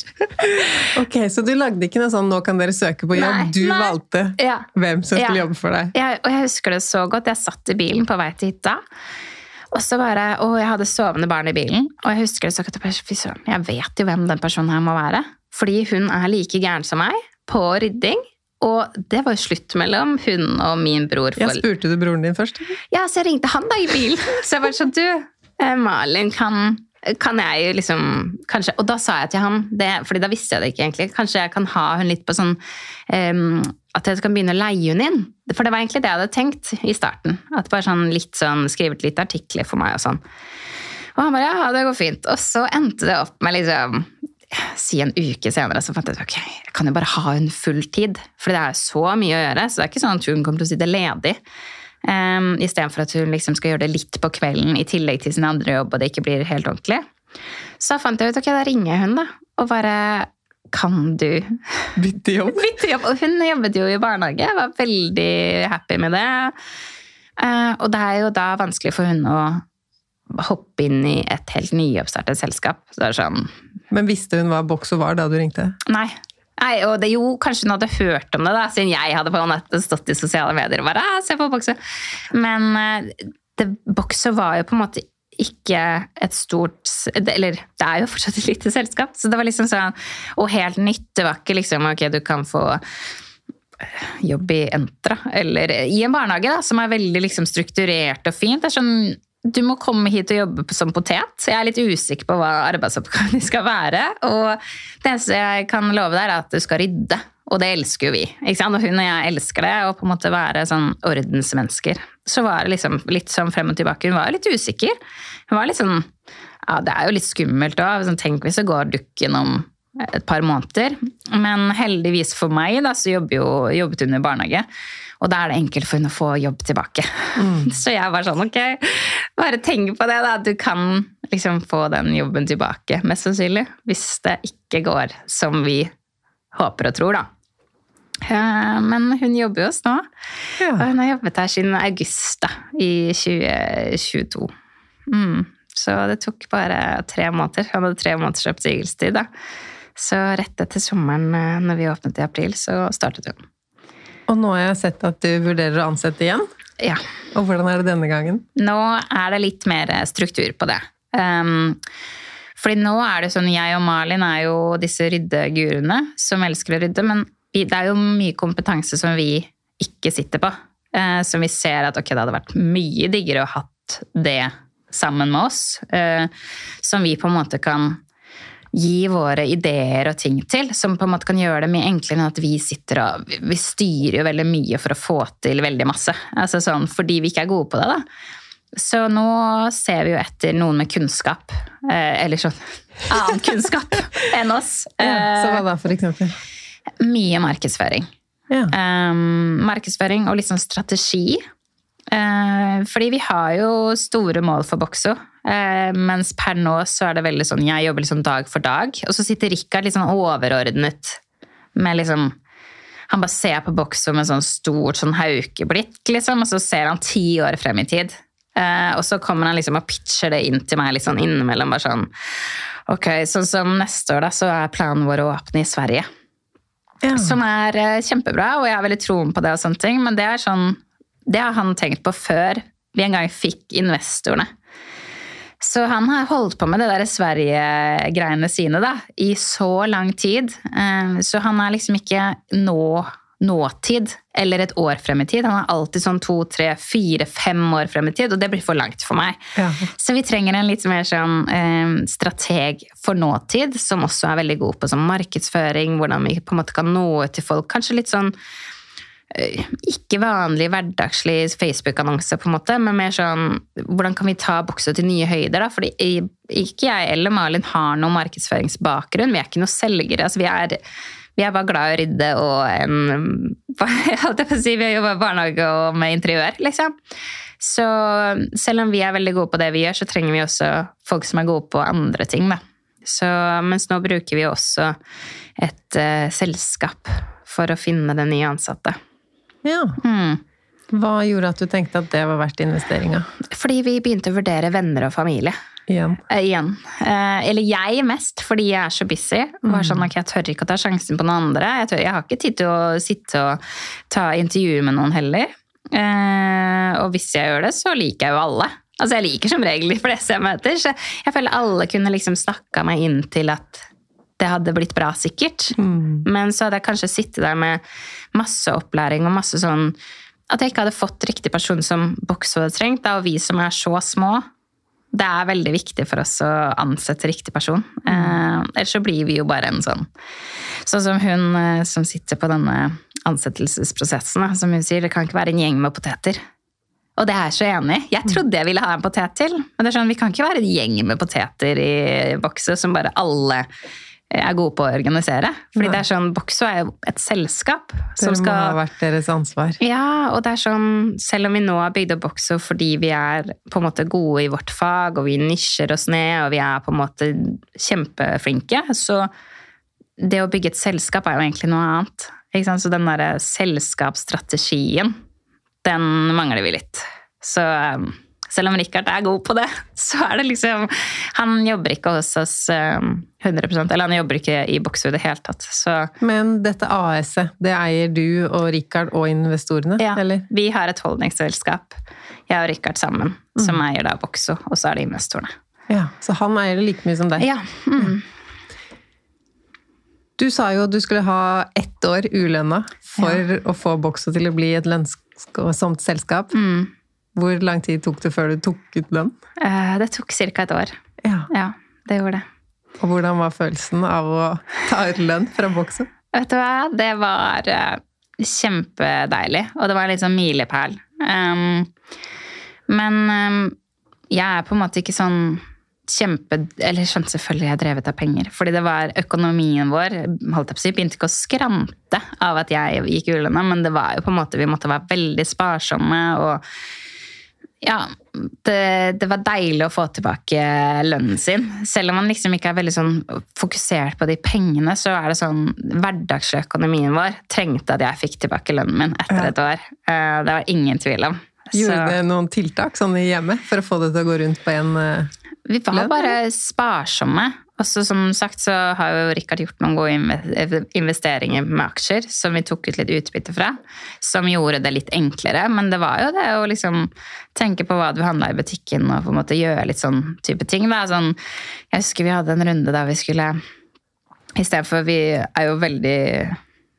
Ok, Så du lagde ikke noe sånn 'nå kan dere søke på jobb'? Nei, du nei. valgte Ja. hvem som skulle Ja. jobbe for deg? Jeg, og jeg husker det så godt. Jeg satt i bilen på vei til hytta. Og så bare, og jeg hadde sovende barn i bilen. Og jeg husker det så godt. jeg vet jo hvem den personen her må være. Fordi hun er like gæren som meg på rydding. Og det var jo slutt mellom hun og min bror. For... Jeg Spurte du broren din først? ja, så jeg ringte han da i bilen. Så jeg bare sånn, du, eh, Malin, kan, kan jeg liksom kanskje, Og da sa jeg til han, det, fordi da visste jeg det ikke egentlig, kanskje jeg kan ha hun litt på sånn um, At jeg kan begynne å leie hun inn. For det var egentlig det jeg hadde tenkt i starten. At bare sånn litt sånn, Skrevet litt artikler for meg og sånn. Og han bare ja, det går fint. Og så endte det opp med liksom Si en uke senere så fant jeg ut ok, jeg kan jo bare ha hun full tid. For det er så mye å gjøre. Så det er ikke sånn at hun kommer til å sitte ledig. Um, Istedenfor at hun liksom skal gjøre det litt på kvelden i tillegg til sin andre jobb, og det ikke blir helt ordentlig. Så fant jeg ut ok, da ringer jeg hun, da. Og bare Kan du Bytte jobb? bytte jobb? Og hun jobbet jo i barnehage. Jeg var veldig happy med det. Uh, og det er jo da vanskelig for hun å hoppe inn i et helt nyoppstartet selskap. Så det er sånn Men visste hun hva Boxo var da du ringte? Nei. Nei, og det, jo, kanskje hun hadde hørt om det, da, siden jeg hadde på nettet stått i sosiale medier og bare ah, se på Boxo. Men eh, det, Boxo var jo på en måte ikke et stort Eller det er jo fortsatt et lite selskap, så det var liksom sånn Og helt nytt. Det var ikke liksom ok, du kan få jobb i Entra, eller i en barnehage da, som er veldig liksom strukturert og fint. Det er sånn, du må komme hit og jobbe som potet. Jeg er litt usikker på hva arbeidsoppgavene skal være. Og det eneste jeg kan love deg, er at du skal rydde. Og det elsker jo vi. Og hun og jeg elsker det, å på en måte være sånn ordensmennesker. Så var det liksom litt sånn frem og tilbake. Hun var litt usikker. Hun var litt sånn Ja, det er jo litt skummelt òg. Sånn, tenk hvis det går dukken om et par måneder. Men heldigvis for meg da, så jobbet hun i barnehage. Og da er det enkelt for henne å få jobb tilbake. Så jeg var sånn, ok, bare tenk på det da. Du kan liksom få den jobben tilbake, mest sannsynlig. Hvis det ikke går som vi håper og tror, da. Men hun jobber jo hos nå. Og hun har jobbet her siden august da, i 2022. Mm. Så det tok bare tre måneder. Hun hadde tre måneders oppsigelsestid. da. Så rett etter sommeren, eh, når vi åpnet i april, så startet hun. Og nå har jeg sett at du vurderer å ansette igjen. Ja. Og hvordan er det denne gangen? Nå er det litt mer struktur på det. Um, fordi nå er det sånn, Jeg og Malin er jo disse ryddeguruene som elsker å rydde, men det er jo mye kompetanse som vi ikke sitter på. Uh, som vi ser at ok, det hadde vært mye diggere å hatt det sammen med oss. Uh, som vi på en måte kan gi våre ideer og ting til, som på en måte kan gjøre det mye enklere enn at vi sitter og Vi styrer jo veldig mye for å få til veldig masse. Altså sånn, fordi vi ikke er gode på det, da. Så nå ser vi jo etter noen med kunnskap. Eh, eller sånn annen kunnskap enn oss. Ja, så hva da, for eksempel? Eh, mye markedsføring. Ja. Um, markedsføring og sånn strategi. Eh, fordi vi har jo store mål for Boxo. Eh, mens per nå så er det veldig sånn jeg jobber liksom dag for dag. Og så sitter Rikard litt sånn overordnet med liksom Han bare ser på boksen med sånn stort sånn haukeblikk, liksom, og så ser han ti år frem i tid. Eh, og så kommer han liksom og pitcher det inn til meg litt sånn innimellom. bare sånn Ok, sånn som neste år, da, så er planen vår å åpne i Sverige. Ja. Som er eh, kjempebra, og jeg har veldig troen på det. og sånne ting, Men det er sånn, det har han tenkt på før vi en gang fikk investorene. Så han har holdt på med det der Sverige-greiene sine da, i så lang tid. Eh, Så han er liksom ikke nå, nåtid eller et år frem i tid. Han er alltid sånn to, tre, fire, fem år frem i tid, og det blir for langt for meg. Ja. Så vi trenger en litt mer sånn eh, strateg for nåtid, som også er veldig god på sånn markedsføring, hvordan vi på en måte kan nå ut til folk. Kanskje litt sånn ikke vanlig hverdagslig Facebook-annonse, på en måte, men mer sånn hvordan kan vi ta Bokse til nye høyder? da? Fordi ikke jeg eller Malin har noen markedsføringsbakgrunn. Vi er ikke noen selgere. altså vi er vi er bare glad i å rydde og en si, Vi har jobba i barnehage og med interiør, liksom. Så selv om vi er veldig gode på det vi gjør, så trenger vi også folk som er gode på andre ting. Da. Så, mens nå bruker vi også et uh, selskap for å finne den nye ansatte. Ja. Mm. Hva gjorde at du tenkte at det var verdt investeringa? Fordi vi begynte å vurdere venner og familie. Igjen. Eh, igjen. Eh, eller jeg mest, fordi jeg er så busy. Bare sånn, ok, Jeg tør ikke å ta sjansen på noen andre. Jeg, tør, jeg har ikke tid til å sitte og ta intervjuer med noen heller. Eh, og hvis jeg gjør det, så liker jeg jo alle. Altså, Jeg liker som regel de fleste jeg møter, så jeg føler alle kunne liksom snakka meg inn til at det hadde blitt bra, sikkert. Men så hadde jeg kanskje sittet der med masse opplæring og masse sånn At jeg ikke hadde fått riktig person som Boxo hadde trengt, da, og vi som er så små. Det er veldig viktig for oss å ansette riktig person. Eh, ellers så blir vi jo bare en sånn Sånn som hun eh, som sitter på denne ansettelsesprosessen, da, som hun sier, det kan ikke være en gjeng med poteter. Og det er jeg så enig i. Jeg trodde jeg ville ha en potet til. Men det er sånn, vi kan ikke være en gjeng med poteter i bokset som bare alle er gode på å organisere. Fordi Nei. det er sånn, Boxo er jo et selskap som skal... Det må ha vært deres ansvar. ja, og det er sånn, selv om vi nå har bygd opp Boxo fordi vi er på en måte gode i vårt fag, og vi nisjer oss ned, og vi er på en måte kjempeflinke, så det å bygge et selskap er jo egentlig noe annet. Ikke sant? Så den der selskapsstrategien, den mangler vi litt. Så um, selv om Richard er god på det, så er det liksom Han jobber ikke hos oss um, 100% eller han jobber ikke i Boxo i det hele tatt. Så Men dette AS-et, det eier du og Rikard og investorene, Ja, eller? vi har et holdningsselskap, jeg og Rikard sammen, som eier da Bokso. og så er det investorene. Ja, Så han eier det like mye som deg? Ja, mm. Du sa jo at du skulle ha ett år ulønna for å få Boxo til å bli et lønnsomt selskap. Mm. Hvor lang tid tok det før du tok ut lønn? Eh, det tok ca. et år. Ja. Ja, det gjorde det. Og hvordan var følelsen av å ta ut lønn fra boksen? Vet du hva? Det var eh, kjempedeilig, og det var litt sånn milepæl. Um, men um, jeg er på en måte ikke sånn kjempe... Eller skjønte selvfølgelig er jeg drevet av penger. Fordi det var økonomien vår holdt jeg på å si, begynte ikke å skrante av at jeg gikk ulønna, men det var jo på en måte, vi måtte være veldig sparsomme. og ja, det, det var deilig å få tilbake lønnen sin. Selv om man liksom ikke er veldig sånn fokusert på de pengene, så er det sånn Hverdagsøkonomien vår trengte at jeg fikk tilbake lønnen min etter Ja. et år. Eh, Det var ingen tvil om. Gjorde Så- det noen tiltak sånn i hjemmet for å få det til å gå rundt på en lønn? Vi var bare sparsomme. Og så som sagt så har jo Rikard gjort noen gode investeringer med aksjer som vi tok ut litt utbytte fra. Som gjorde det litt enklere. Men det var jo det å liksom tenke på hva du handla i butikken og på en måte gjøre litt sånn type ting. Da. Sånn, jeg husker vi hadde en runde der vi skulle Istedenfor Vi er jo veldig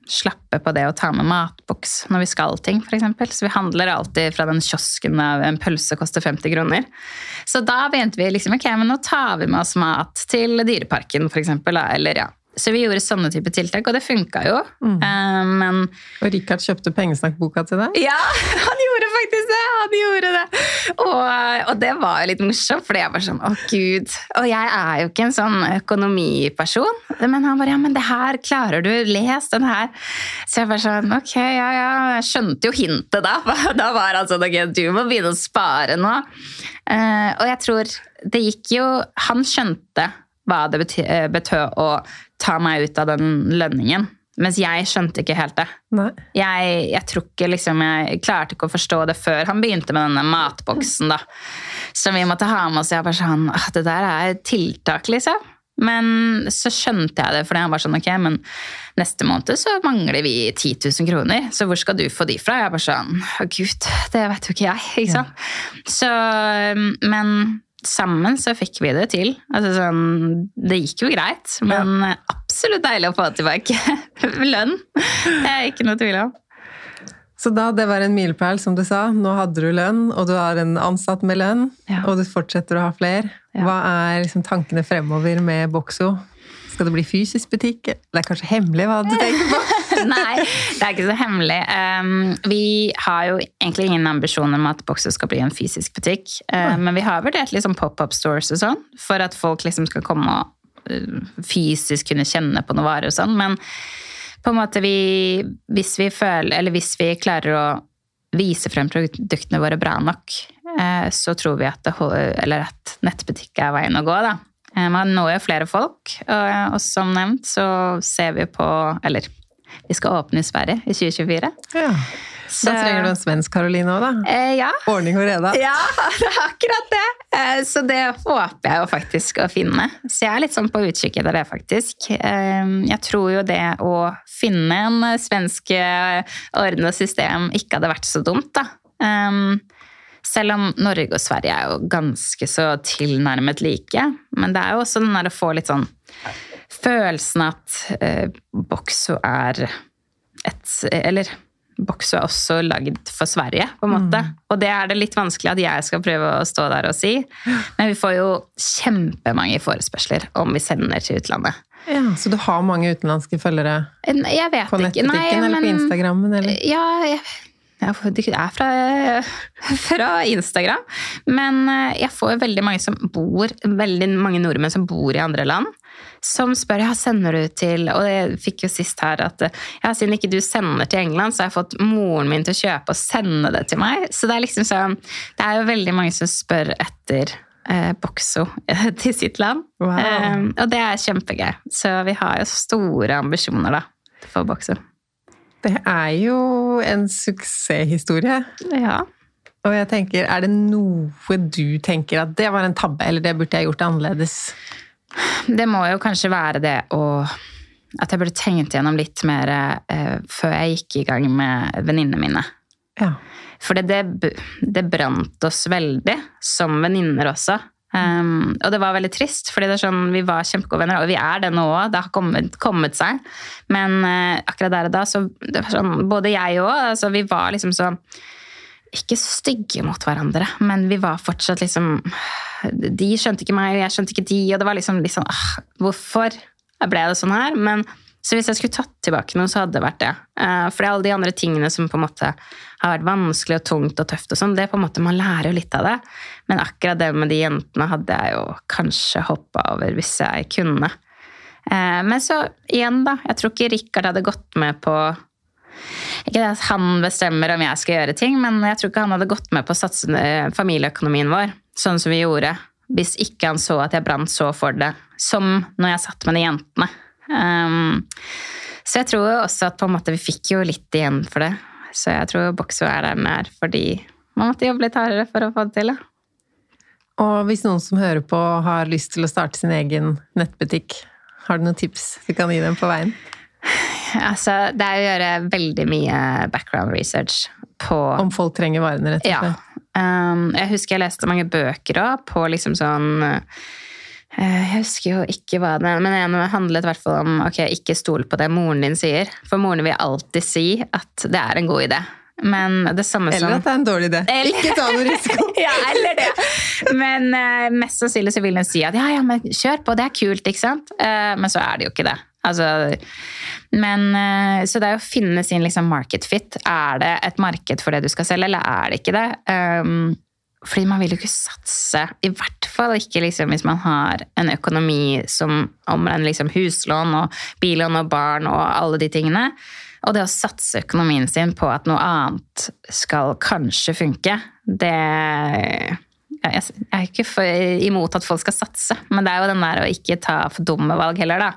slappe på det å ta med matboks når vi skal ting, f.eks. Så vi handler alltid fra den kiosken av en pølse koster 50 kroner. Så da begynte vi liksom, ok, men nå tar vi med oss mat til Dyreparken, f.eks. Eller ja. Så vi gjorde sånne type tiltak, og det funka jo. Eh, men Og Richard kjøpte pengesnakkboka til deg? ja, han faktisk det! Han gjorde det. Og, og det var jo litt morsomt, for jeg var sånn å gud. Og jeg er jo ikke en sånn økonomiperson. Men han bare ja, men det her klarer du. Les den her. Så jeg bare sånn ok, ja ja. Jeg skjønte jo hintet da. Da var han sånn ok, du må begynne å spare nå. Eh, og jeg tror det gikk jo Han skjønte hva det eh, betød å ta meg ut av den lønningen. Mens jeg skjønte ikke helt det. Jeg, jeg tror ikke liksom, jeg klarte ikke å forstå det før han begynte med denne matboksen. da. Som vi måtte ha med oss. Jeg bare sånn, at Det der er tiltak, liksom. Men så skjønte jeg det, for han var sånn ok, men neste måned så mangler vi 10 000 kroner. Så hvor skal du få de fra? Jeg bare sånn å gud, det vet jo ikke jeg. ikke sant? Så, men sammen så fikk vi det til. Altså sånn, det gikk jo greit, men absolutt deilig å få tilbake lønn. Det er ikke noe tvil om. Så da, det var en milepæl, som du sa. Nå hadde du lønn, og du har en ansatt med lønn, Ja. og du fortsetter å ha flere. Ja. Hva er liksom tankene fremover med Boxo? Skal det bli fysisk butikk? Det er kanskje hemmelig hva du tenker på? Nei, det er ikke så hemmelig. Um, vi har jo egentlig ingen ambisjoner om at Boxer skal bli en fysisk butikk. Uh, men vi har vurdert liksom pop-up stores og sånn, for at folk liksom skal komme og uh, fysisk kunne kjenne på noen varer og sånn. Men på en måte vi, hvis vi føler, eller hvis vi klarer å vise frem produktene våre bra nok, uh, så tror vi at, det, eller at nettbutikk er veien å gå, da. Eh, Man når jo flere folk, og som nevnt så ser vi på Eller vi skal åpne i Sverige i 2024. Ja. Så, Da trenger du en svensk Karoline òg, da. Eh, ja. Ordning og reda. ja, det er akkurat det. Eh, Så det håper jeg jo faktisk å finne. Så jeg er litt sånn på utkikk etter det, faktisk. Eh, Jeg tror jo det å finne en svensk eh, ordnet system ikke hadde vært så dumt, da. Eh, Selv om Norge og Sverige er jo ganske så tilnærmet like. Men det er jo også den der å få litt sånn følelsen at eh, Boxo er et Eller Boxo er også lagd for Sverige, på en måte. Og det er det litt vanskelig at jeg skal prøve å stå der og si. Men vi får jo kjempemange forespørsler om vi sender til utlandet. Ja, så du har mange utenlandske følgere på ikke. nettbutikken Nei, eller på Instagram? Instagrammen? Eller? Ja, jeg, det er fra, fra Instagram. Men eh, jeg får veldig mange som bor, veldig mange nordmenn som bor i andre land, som spør ja, sender du til Og jeg fikk jo sist her at ja, siden ikke du sender til England, så har jeg fått moren min til å kjøpe og sende det til meg. Så det er liksom sånn Det er jo veldig mange som spør etter eh, Boxo til sitt land. Wow. Eh, og det er kjempegøy. Så vi har jo store ambisjoner, da, for Boxo. Det er jo en suksesshistorie. Ja. Og jeg tenker, er det noe du tenker at det var en tabbe, eller det burde jeg gjort annerledes? Det må jo kanskje være det å At jeg burde tenkt gjennom litt mer eh, før jeg gikk i gang med venninnene mine. Ja. For det, det, det brant oss veldig, som venninner også. Um, og det var veldig trist, fordi sånn, vi var kjempegode venner, og vi er det nå òg. Det har kommet, kommet seg. Men uh, akkurat der og da, så sånn, Både jeg òg, altså, vi var liksom så ikke stygge mot hverandre, men vi var fortsatt liksom De skjønte ikke meg, og jeg skjønte ikke de, og det var liksom, liksom ah, Hvorfor ble det sånn her? Men så hvis jeg skulle tatt tilbake noe, så hadde det vært det. For fordi alle de andre tingene som på en måte har vært vanskelig og tungt og tøft og sånn, det er på en måte, man lærer jo litt av det. Men akkurat det med de jentene hadde jeg jo kanskje hoppa over hvis jeg kunne. Eh, Men så igjen, da. Jeg tror ikke Rikard hadde gått med på ikke det at han bestemmer om jeg skal gjøre ting, men jeg tror ikke han hadde gått med på å satse eh, familieøkonomien vår, sånn som vi gjorde, hvis ikke han så at jeg brant så for det, som når jeg satt med de jentene. Um, så jeg tror også at på en måte vi fikk jo litt igjen for det. Så jeg tror Boxo er der den er fordi man måtte jobbe litt hardere for å få det til. Da. Og hvis noen som hører på har lyst til å starte sin egen nettbutikk, har du noen tips du kan gi dem på veien? Altså, det er å gjøre veldig mye background research på Om folk trenger varene, rett og Ja. slett? Um, jeg husker jeg leste mange bøker òg på liksom sånn eh, Jeg husker jo ikke hva det Men det handlet i hvert fall om ok, ikke stol på det moren din sier. For moren vil alltid si at det er en god idé. Men det samme som Eller at det er en dårlig idé. Eller- Ikke ta noe risiko! ja, eller det. Men uh, mest sannsynlig så vil hun si at ja, ja, men kjør på, det er kult, ikke sant? Uh, men så er det jo ikke det. Altså, men, eh, så det er å finne sin liksom, market fit. Er det et marked for det du skal selge, eller er det ikke det? Um, fordi man vil jo ikke satse, i hvert fall ikke liksom, hvis man har en økonomi som omrenner liksom, huslån og billån og barn og alle de tingene. Og det å satse økonomien sin på at noe annet skal kanskje funke, det Jeg er ikke for, imot at folk skal satse, men det er jo den der å ikke ta for dumme valg heller, da.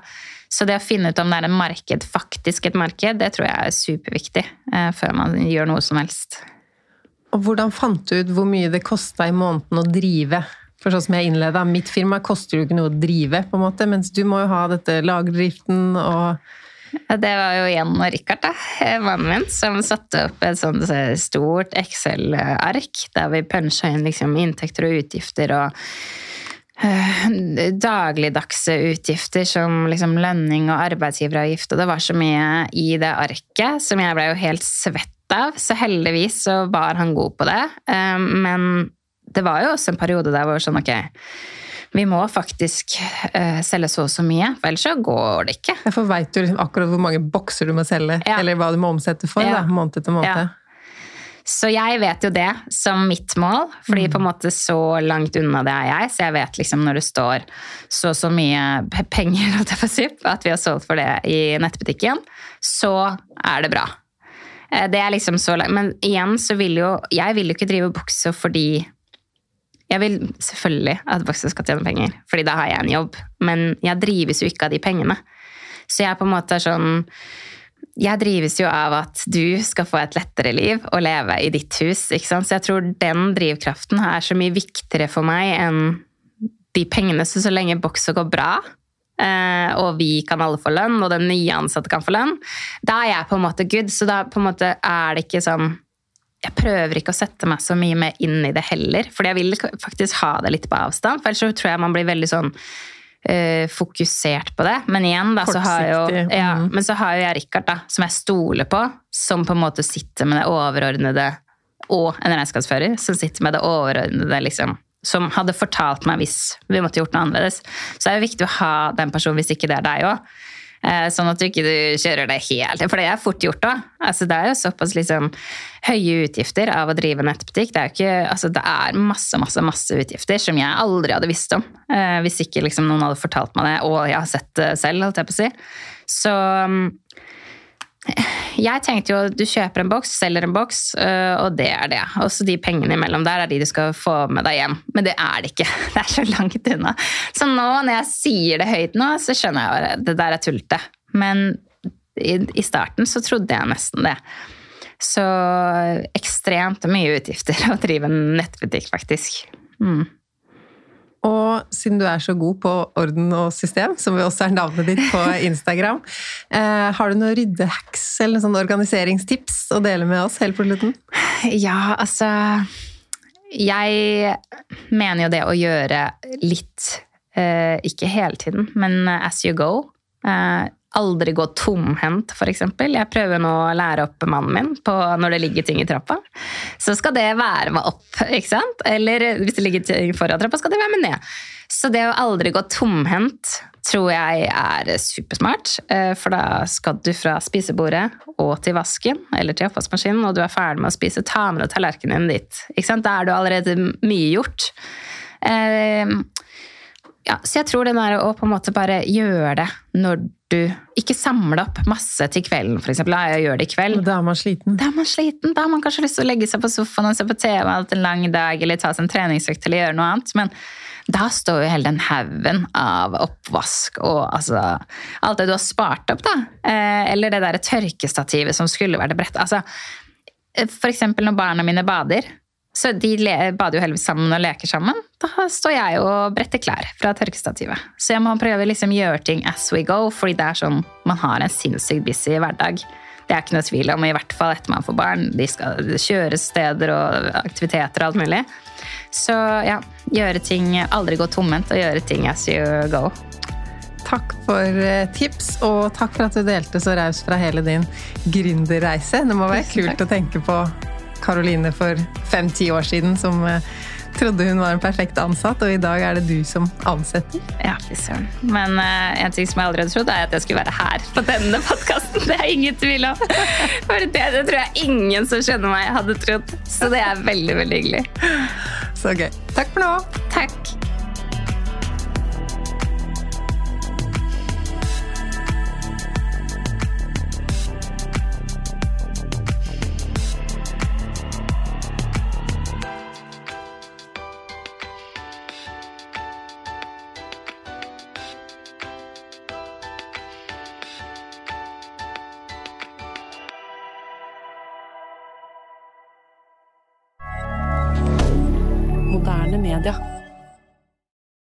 Så det å finne ut om det er en marked, faktisk et marked, det tror jeg er superviktig eh, før man gjør noe som helst. Og hvordan fant du ut hvor mye det kosta i måneden å drive? For sånn som jeg innleda, mitt firma koster jo ikke noe å drive, på en måte, mens du må jo ha dette lagerdriften og Ja, Det var jo igjen Rikard, da, mannen min, som satte opp et sånt stort Excel-ark der vi punsja inn liksom inntekter og utgifter og eh, dagligdagse utgifter som liksom lønning og arbeidsgiveravgift. Og det var så mye i det arket som jeg ble jo helt svett av. Så heldigvis så var han god på det. Eh, Men det var jo også en periode der hvor sånn, ok vi må faktisk eh, selge så og så mye, for ellers så går det ikke. For veit du liksom akkurat hvor mange bokser du må selge, Ja. eller hva du må omsette for, Ja. da, måned etter måned. Ja. Så jeg vet jo det som mitt mål, fordi på en måte så langt unna det er jeg. Så jeg vet liksom når det står så og så mye penger at vi har solgt for det i nettbutikken, så er det bra. Eh, Det er liksom så langt. Men igjen så vil jo Jeg vil jo ikke drive bukse fordi jeg vil selvfølgelig at bokser skal tjene penger, fordi da har jeg en jobb. Men jeg drives jo ikke av de pengene. Så jeg på en måte er sånn jeg drives jo av at du skal få et lettere liv og leve i ditt hus. ikke sant? Så jeg tror den drivkraften er så mye viktigere for meg enn de pengene. Så så lenge bokser går bra, og vi kan alle få lønn, og den nye ansatte kan få lønn, da er jeg på en måte good. Så da måte er det ikke sånn jeg prøver ikke å sette meg så mye mer inn i det heller, fordi jeg vil faktisk ha det litt på avstand. For ellers så tror jeg man blir veldig sånn uh, fokusert på det. Men igjen, da, så har jo, ja, mhm. men så har jo jeg Rikard, da, som jeg stoler på, som på en måte sitter med det overordnede, og en regnskapsfører som sitter med det overordnede, liksom. Som hadde fortalt meg hvis vi måtte gjort noe annerledes. Så det er jo viktig å ha den personen hvis ikke det er deg òg. Sånn at du ikke kjører det helt For det er fort gjort òg. Altså, det er jo såpass liksom, høye utgifter av å drive nettbutikk. Det er, ikke, altså, det er masse masse, masse utgifter som jeg aldri hadde visst om. Eh, hvis ikke liksom, noen hadde fortalt meg det, og jeg har sett det selv. holdt jeg på å si. Så mm, jeg tenkte jo du kjøper en boks, selger en boks, øh, og det er det. Og så de pengene imellom der er de du skal få med deg hjem. Men det er det ikke. Det er så langt unna. Så nå når jeg sier det høyt nå, så skjønner jeg at det der er tullete. Men i, starten så trodde jeg nesten det. Så ekstremt mye utgifter å drive en nettbutikk, faktisk. Mm. Og siden du er så god på orden og system, som også er navnet ditt på Instagram, eh, har du noen ryddehacks eller noen sånne organiseringstips å dele med oss helt på slutten? Ja, altså Jeg mener jo det å gjøre litt eh, Ikke hele tiden, men as you go. Eh, aldri gå tomhendt, f.eks. Jeg prøver nå å lære opp mannen min på når det ligger ting i trappa. Så skal det være med opp, ikke sant? Eller hvis det ligger ting foran trappa, skal det være med ned. Så det å aldri gå tomhendt tror jeg er supersmart. eh, For da skal du fra spisebordet og til vasken eller til oppvaskmaskinen, og du er ferdig med å spise, ta med deg tallerkenen din dit. Ikke sant? Da er du allerede mye gjort. Ja, så jeg tror det er å på en måte bare gjøre det når du Ikke samle opp masse til kvelden, f.eks. La jeg gjøre det i kveld. Da er man sliten. Da er man sliten, da har man kanskje lyst til å legge seg på sofaen og se på TV alt en lang dag, eller ta seg en treningsøkt eller gjøre noe annet. Men da står jo hele den haugen av oppvask og altså Alt det du har spart opp, da. Eh, eller det derre tørkestativet som skulle vært bredt. Altså, eh, for eksempel når barna mine bader, Så de bader jo heldigvis sammen og leker sammen. Da står jeg og bretter klær fra tørkestativet. Så jeg må prøve liksom gjøre ting as we go, fordi det er sånn man har en sinnssykt busy hverdag. Det er ikke noe tvil om, i hvert fall etter man får barn. De skal kjøre steder og aktiviteter og alt mulig. Så ja, gjøre ting Aldri gå tomhendt og gjøre ting as you go. Takk for eh, tips, og takk for at du delte så raust fra hele din gründerreise. Det må være kult å tenke på Karoline for fem-ti år siden som eh, trodde hun var en perfekt ansatt, og i dag er det du som ansetter. Ja, fy søren. Men uh, en ting som jeg aldri hadde trodd, er at jeg skulle være her på denne podkasten. Det er ingen tvil om. For det, det, tror jeg ingen som kjenner meg, hadde trodd. Så det er veldig, veldig hyggelig. Så gøy. Takk for nå. Takk.